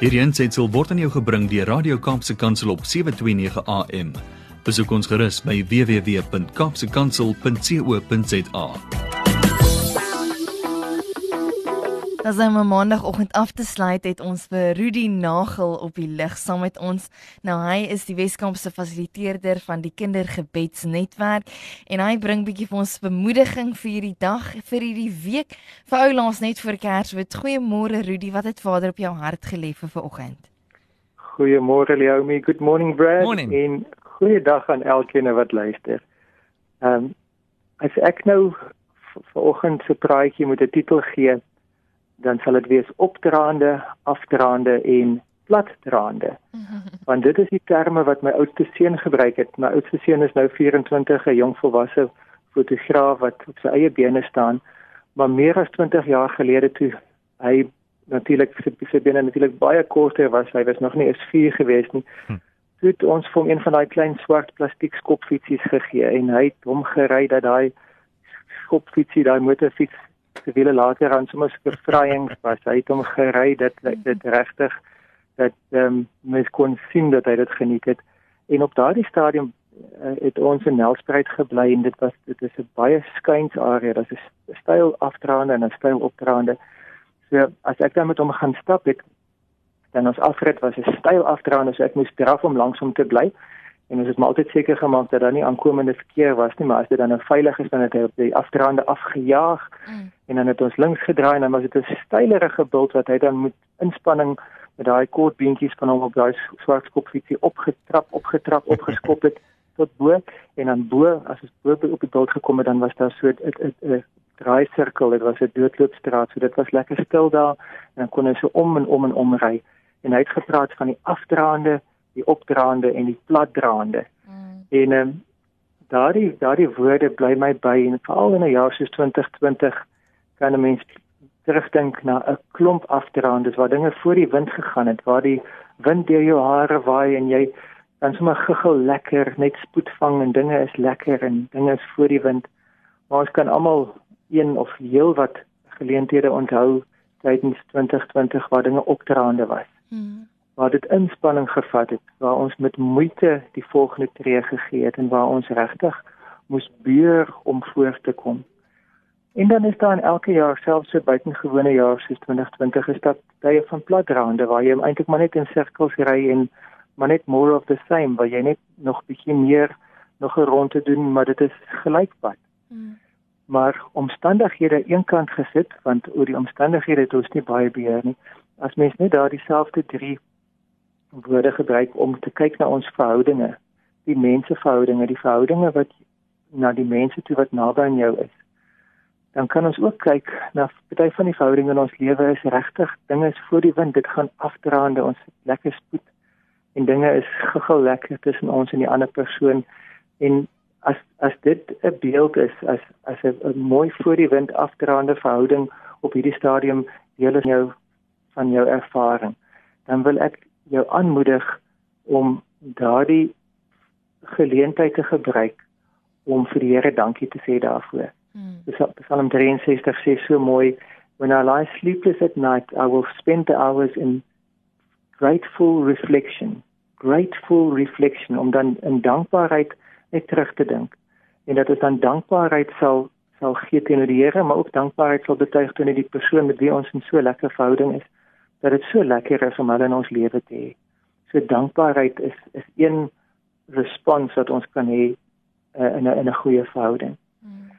Hierdie aanseit word aan jou gebring deur Radio Kaapse Kansel op 7:29 AM. Besoek ons gerus by www.kapsekansel.co.za. As hy my maandagooggend af te sluit het ons vir Rudy Nagel op die lig saam met ons. Nou hy is die Weskaapse fasiliteerder van die Kindergebedsnetwerk en hy bring bietjie vir ons bemoediging vir hierdie dag, vir hierdie week. Vir ou laas net voor Kersfees. Goeiemôre Rudy, wat het Vader op jou hart gelê vir vanoggend? Goeiemôre Leomi, good morning Brad. Morning. En goeiedag aan elkeen wat luister. Ehm um, as ek nou vanoggend se praatjie moet 'n titel gee, dan sal dit wees opdraande, afdraande en platdraande. Want dit is die terme wat my oudste seun gebruik het. My oudste seun is nou 24, 'n jong volwasse fotograaf wat op sy eie bene staan, maar meer as 20 jaar gelede toe hy natuurlik sy, bene natuurlik baie korter was, hy was nog nie eens 4 gewees nie. Hm. Toe het ons vir hom een van daai klein swart plastiek skopfietsies gegee en hy het hom gery dat daai skopfietsie, daai motorfiets se wiele later aan sommer bevryings was. Hy het hom gery dat dit regtig dat ehm um, mens kon sien dat hy dit geniet het. En op daardie stadium uh, het ons in Nelspruit gebly en dit was dit is 'n baie skuins area. Dit is 'n styl afdraande en 'n styl opdraande. So as ek dan met hom gaan stap het, dan ons afrit was 'n styl afdraande, so ek moes draf om langs hom te bly. En ons het maar altyd seker gemaak dat daar nie aankomende verkeer was nie, maar as dit dan nou veilig is, dan het hy op die afdraande afgejaag Mm. en dan het ons links gedraai en dan was dit 'n stylerige bult wat hy dan met inspanning met daai kort beentjies van hom op daai swart skopfietsie opgetrap, opgetrap, opgeskop het tot bo. En dan bo as ons bo op die bult gekom het dan was daar so 'n 'n draaisirkel, dit was 'n doodloopstraat, so dit was lekker stil daar. En dan kon hy so om en om en om ry. En hy het gepraat van die afdraande, die opdraande en die platdraande. Mm. En ehm um, daardie daardie woorde bly my by en veral in 'n jaar soos 2020 kan 'n mens terugdink na 'n klomp afdraandes waar dinge voor die wind gegaan het, waar die wind deur jou hare waai en jy dan sommer giggel lekker, net spoed vang en dinge is lekker en dinge is voor die wind. Maar ons kan almal een of heel wat geleenthede onthou tydens 2020 waar dinge opdraande was Mm. Waar dit inspanning gevat het, waar ons met moeite die volgende tree gegee het en waar ons regtig moes beur om voor te kom. En dan is daar in elke jaar selfs so buitengewone jaar soos 2020 is daar tye van platraande waar jy eintlik maar net in sirkels ry en maar net more of the same waar jy net nog bietjie meer nog 'n rondte doen, maar dit is gelykpad Mm. maar omstandighede eenkant gesit want oor die omstandighede het ons nie baie beheer nie. As mens net daardie selfde drie woorde gebruik om te kyk na ons verhoudinge, die menseverhoudinge, die verhoudinge wat na die mense toe wat naby aan jou is. Dan kan ons ook kyk na party van die verhoudinge in ons lewe is regtig dinge is voor die wind, dit gaan afdraande, ons lekker spoed en dinge is gegil lekker tussen ons en die ander persoon en as as dit 'n beeld is as as 'n mooi voor die wind afdraande verhouding op hierdie stadium deel is jou van jou ervaring dan wil ek jou aanmoedig om daardie geleentheid te gebruik om vir die Here dankie te sê daarvoor. Mm. Psa- Psalm 63 sê so mooi when I lie sleepless at night I will spend the hours in grateful reflection grateful reflection om dan in dankbaarheid net terug te dink en dat ons dan dankbaarheid sal sal gee teenoor die Here maar ook dankbaarheid sal betuig teenoor die persoon met wie ons in so lekker verhouding is dat dit so lekker is om hulle in ons lewe te hê. So dankbaarheid is is een respons wat ons kan hê uh, in 'n in 'n goeie verhouding. Mm.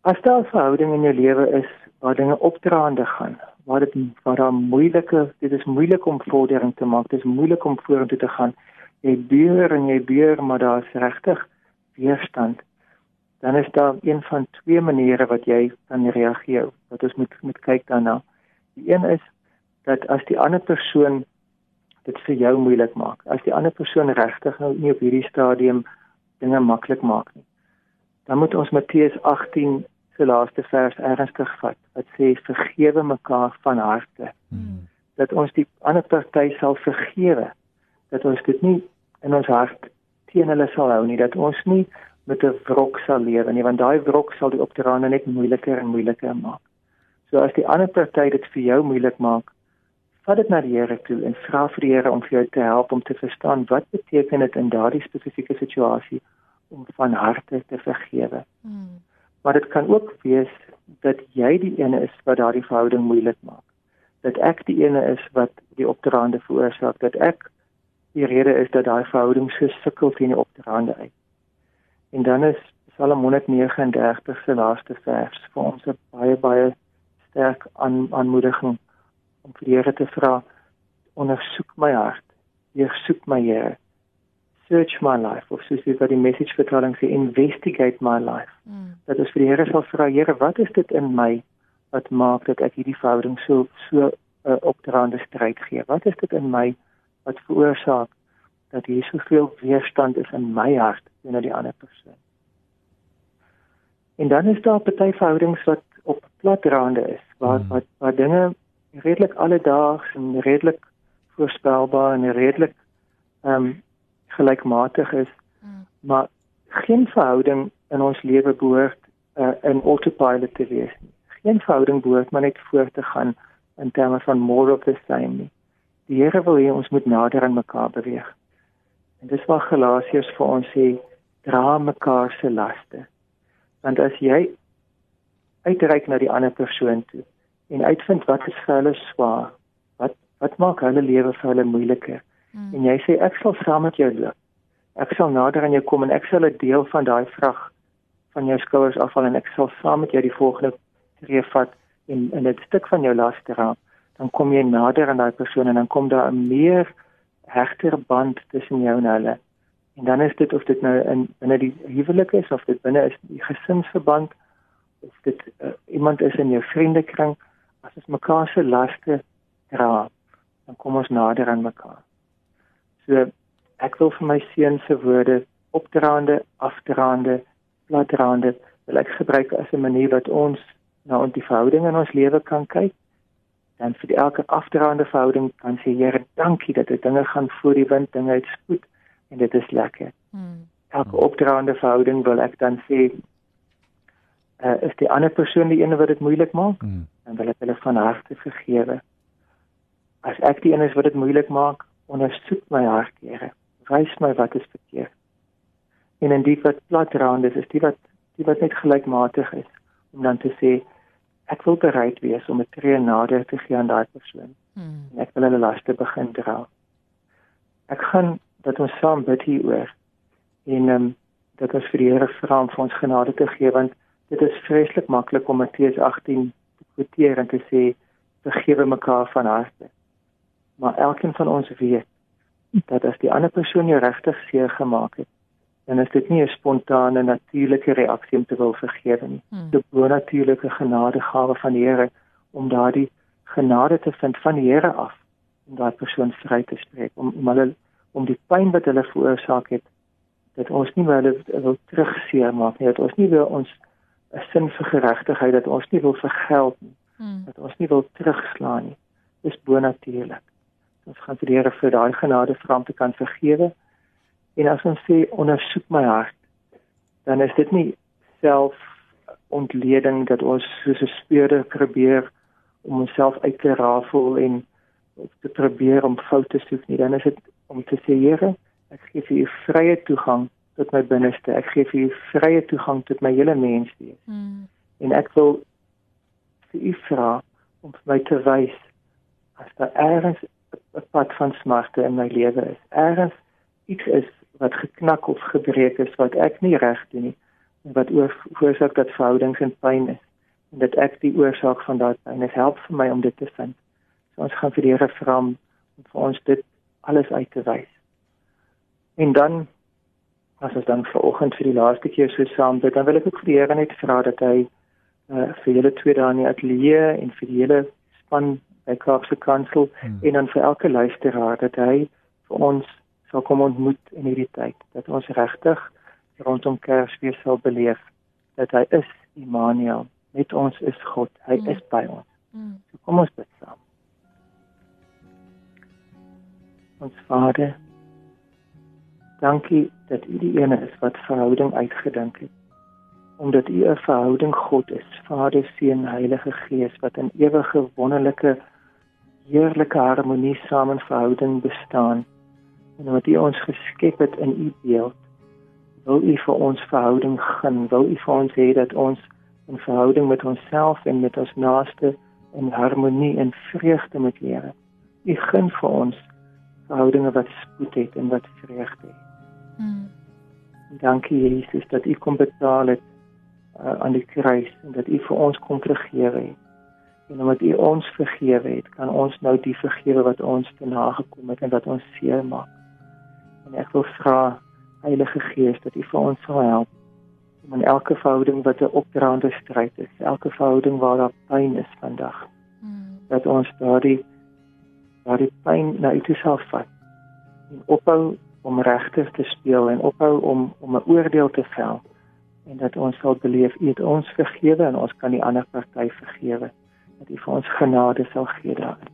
As daar 'n verhouding in jou lewe is waar dinge opdraande gaan, waar dit waar daar moeilike, dit is moeilik om vordering te maak, dit is moeilik om vorentoe te gaan. Jy beur en jy beur, maar daar is regtig weerstand. Dan is daar een van twee maniere wat jy kan reageer, wat ons moet moet kyk daarna. Die een is dat as die ander persoon dit vir jou moeilik maak, as die ander persoon regtig nou nie op hierdie stadium dinge maklik maak nie, dan moet ons Matteus 18 se laaste vers ernstig vat wat sê vergewe mekaar van harte Mm. dat ons die ander party sal vergewe dat ons dit nie in ons hart teen hulle sal hou nie dat ons nie met 'n wrok sal lewe nie want daai wrok sal die opdraande net moeiliker en moeiliker maak so as die ander party dit vir jou moeilik maak vat dit na die Here toe en vra vir die Here om vir jou te help om te verstaan wat beteken dit in daardie spesifieke situasie om van harte te vergewe. Hmm. Maar dit kan ook wees dat jy die ene is wat daardie verhouding moeilik maak. Dat ek die ene is wat die opdraande veroorsaak, dat ek die rede is dat daai verhouding so sukkel teen die opdraande uit. En dan is Psalm 139 se laaste vers vir ons 'n baie baie sterk aan aanmoediging om vir die Here te vra ondersoek my hart. Jy soek my Here. Search my life of soos dit wat die message vertaling sê investigate my life. Mm. Dat ons vir die Here sal vra Here, wat is dit in my wat maak dat ek hierdie verhouding so so 'n uh, opdraande stryd gee? Wat is dit in my wat veroorsaak dat hier soveel weerstand is in my hart teenoor die ander persoon. En dan is daar party verhoudings wat op platrande is waar hmm. wat waar dinge redelik alledaags en redelik voorspelbaar en redelik ehm um, gelykmatig is. Hmm. Maar geen verhouding in ons lewe behoort uh, in autopilot te wees nie. Geen verhouding behoort maar net voort te gaan in terme van more of the same nie. Die Here wil hê ons moet nader aan mekaar beweeg. En dis wat Galasiërs vir ons sê, dra mekaar se laste. Want as jy uitreik na die ander persoon toe en uitvind wat is vir hulle swaar, wat wat maak hulle lewe vir hulle moeiliker hmm. en jy sê ek sal saam met jou loop. Ek sal nader aan jou kom en ek sal 'n deel van daai vrag van jou skouers afval en ek sal saam met jou die volgende tree vat en en 'n stuk van jou las dra dan kom jy nader aan daai persoon en dan kom daar 'n meer hegter band tussen jou en hulle. En dan is dit of dit nou in binne die huwelik is of dit binne is die gesinsverband of dit uh, iemand is in jou vriendekring, as ons mekaar se laste dra, dan kom ons nader aan mekaar. So ek wil vir my seun se woorde opdraande, afdraande, platdraande wil ek gebruik as 'n manier wat ons na ons die verhouding in ons lewe kan kyk dan vir elke afdraande verhouding kan sê Here dankie dat dit dinge gaan voor die wind dinge het spoed en dit is lekker. Hmm. Elke opdraande verhouding wil ek dan sê uh, is die ander persoon die een wat dit moeilik maak hmm. dan wil ek hulle van harte vergewe. As ek die een is wat dit moeilik maak, ondersoek my hart Here. Wys my wat is verkeerd. En in die wat platraande is, is die wat die wat net gelykmatig is om dan te sê ek wil bereid wees om 'n tree nader te gee aan daai persoon. Hmm. En ek wil hulle laste begin dra. Ek gaan dat ons saam bid hieroor en ehm um, dat ons vir die Here vra om vir ons genade te gee want dit is vreeslik maklik om Matteus 18 te quoteer en te sê vergewe mekaar van harte. Maar elkeen van ons weet dat as die ander persoon jou regtig seer gemaak het, dan is dit nie 'n spontane natuurlike reaksie om te wil vergewe nie. Hmm. Dit is 'n bonatuurlike genadegawe van die Here om daardie genade te vind van die Here af om daai persoon vry te spreek om om hulle om die pyn wat hulle veroorsaak het dat ons nie hulle wil terugseer maak nie dat ons nie wil ons 'n sin vir geregtigheid dat ons nie wil vergeld nie hmm. dat ons nie wil terugslaan nie dis bonatuurlik ons gaan vir die Here vir daai genade vra om te kan vergewe En as ons sê ondersoek my hart, dan is dit nie self ontleding dat ons soos 'n speurder probeer om onsself uit te rafel en te probeer om foute te soek nie. Dan is dit om te sê, Here, ek gee vir u vrye toegang tot my binneste. Ek gee vir u vrye toegang tot my hele menswees. Hmm. En ek wil vir u vra om vir my te wys as daar ergens 'n pad van smarte in my lewe is. Ergens iets is wat geknak of gebreek is wat ek nie reg doen nie en wat oorsaak dat verhoudings in pyn is en dat ek die oorsaak van daai pyn is help vir my om dit te vind. So ons gaan vir die Here vra om vir ons dit alles uit te wys. En dan as ons dan vanoggend vir die laaste keer so saam bid, dan wil ek ook vir die Here net vra dat hy uh, vir julle twee daar in die ateljee en vir die hele span by Kaapse Kansel hmm. en dan vir elke luisteraar dat hy vir ons sal kom ontmoet in hierdie tyd dat ons regtig rondom Kersfees sal beleef dat hy is Immanuel met ons is God hy mm. is by ons mm. so kom ons bid saam ons Vader dankie dat u die een is wat verhouding uitgedink het omdat u 'n verhouding God is Vader Seun Heilige Gees wat in ewige wonderlike heerlike harmonie saam in verhouding bestaan. En omdat U ons geskep het in U beeld, wil U vir ons verhouding gun, wil U vir ons hê dat ons in verhouding met onsself en met ons naaste in harmonie en vreugde moet lewe. U gun vir ons verhoudinge wat spoed het en wat vreugde het. Hmm. Dankie Jesus dat U kom betaal het uh, aan die kruis en dat U vir ons kom vergewe het. En omdat U ons vergewe het, kan ons nou die vergewe wat ons te nagekom het en wat ons seer maak. En ek wil vra Heilige Gees dat U vir ons sal help om in elke verhouding wat 'n opdraande stryd is, elke verhouding waar daar pyn is vandag, hmm. dat ons daardie daardie pyn na U toe sal vat en ophou om regter te speel en ophou om om 'n oordeel te vel en dat ons sal beleef U het ons vergewe en ons kan die ander party vergewe dat U vir ons genade sal gee daarin.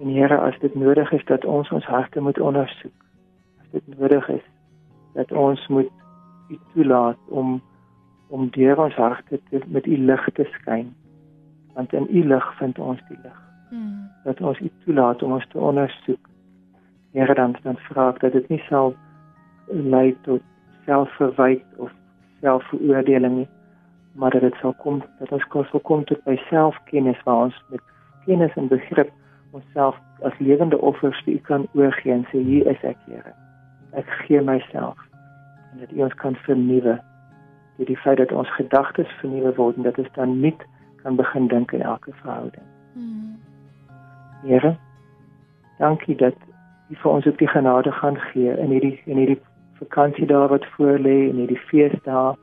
En Here, as dit nodig is dat ons ons harte moet ondersoek, as dit nodig is dat ons moet U toelaat om om deur ons harte te, met U lig te skyn, want in U lig vind ons die lig. Hmm. Dat ons U toelaat om ons te ondersoek. Here, dan dan vra ek dat dit nie sal lei tot selfverwyte of selfveroordeling nie, maar dat dit sal kom dat ons kos sal kom tot by selfkennis waar ons met kennis en begrip onsself as lewende offers vir U kan oorgee en sê hier is ek Here. Ek gee myself en dat U ons kan vernuwe. Dit die feit dat ons gedagtes vernuwe word en dat ons dan nie kan begin dink in elke verhouding. Hmm. Here, dankie dat U vir ons ook die genade gaan gee in hierdie in hierdie vakansie daar wat voor lê en hierdie feesdae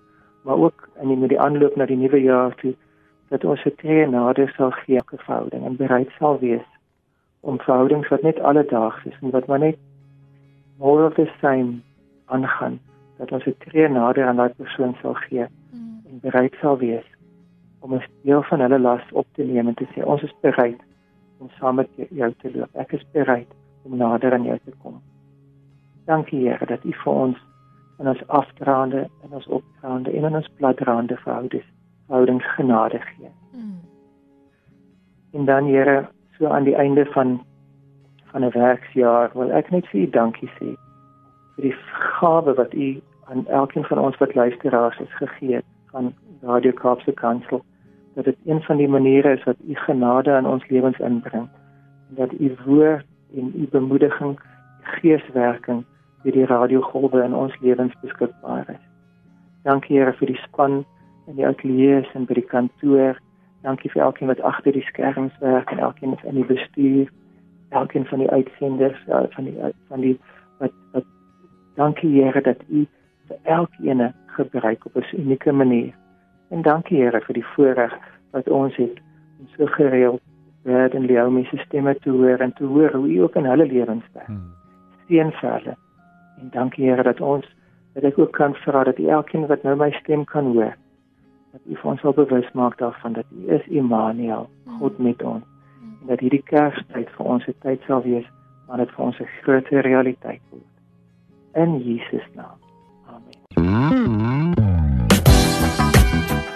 maar ook in die, die aanloop na die nuwe jaar toe dat ons se tree nader sal gee elke verhouding en bereid sal wees om verhoudings wat net alledaags is en wat maar net more of the same aangaan dat ons se tree nader aan daai persoon sal gee mm. en bereid sal wees om 'n deel van hulle las op te neem en te sê ons is bereid om saam met jou te loop. Ek is bereid om nader aan jou te kom. Dankie Here dat U vir ons in ons afdraande en ons opdraande en in ons pladraande verhoudings verhoudings genade gee. Mm. En dan Here, so aan die einde van van 'n werksjaar, wil ek net vir U dankie sê vir die gawe wat U aan elkeen van ons wat luisteraars is gegee van Radio Kaapse Kansel dat dit een van die maniere is wat U genade in ons lewens inbring en dat U woord en U bemoediging geeswerking vir die radiogolwe in ons lewens beskikbaar is. Dankie Here vir die span in die ateljee en by die kantoor. Dankie vir elkeen wat agter die skerms werk en elkeen wat in die bestuur, elkeen van die uitsenders, ja, van die van die wat wat dankie Here dat U vir elkeen gebruik op 'n unieke manier. En dankie Here vir die voorreg wat ons het om so gereeld word en Leomi se stemme te hoor en te hoor hoe U ook in hulle lewens werk. Hmm. Seën vir hulle. En dankie Here dat ons dat ek ook kan vra dat elkeen wat nou my stem kan hoor, dat U vir ons sal bewus maak daarvan dat U is Immanuel, God met ons. En dat hierdie Kerstyd vir ons 'n tyd sal wees waar dit vir ons 'n groot realiteit word. In Jesus naam. Amen.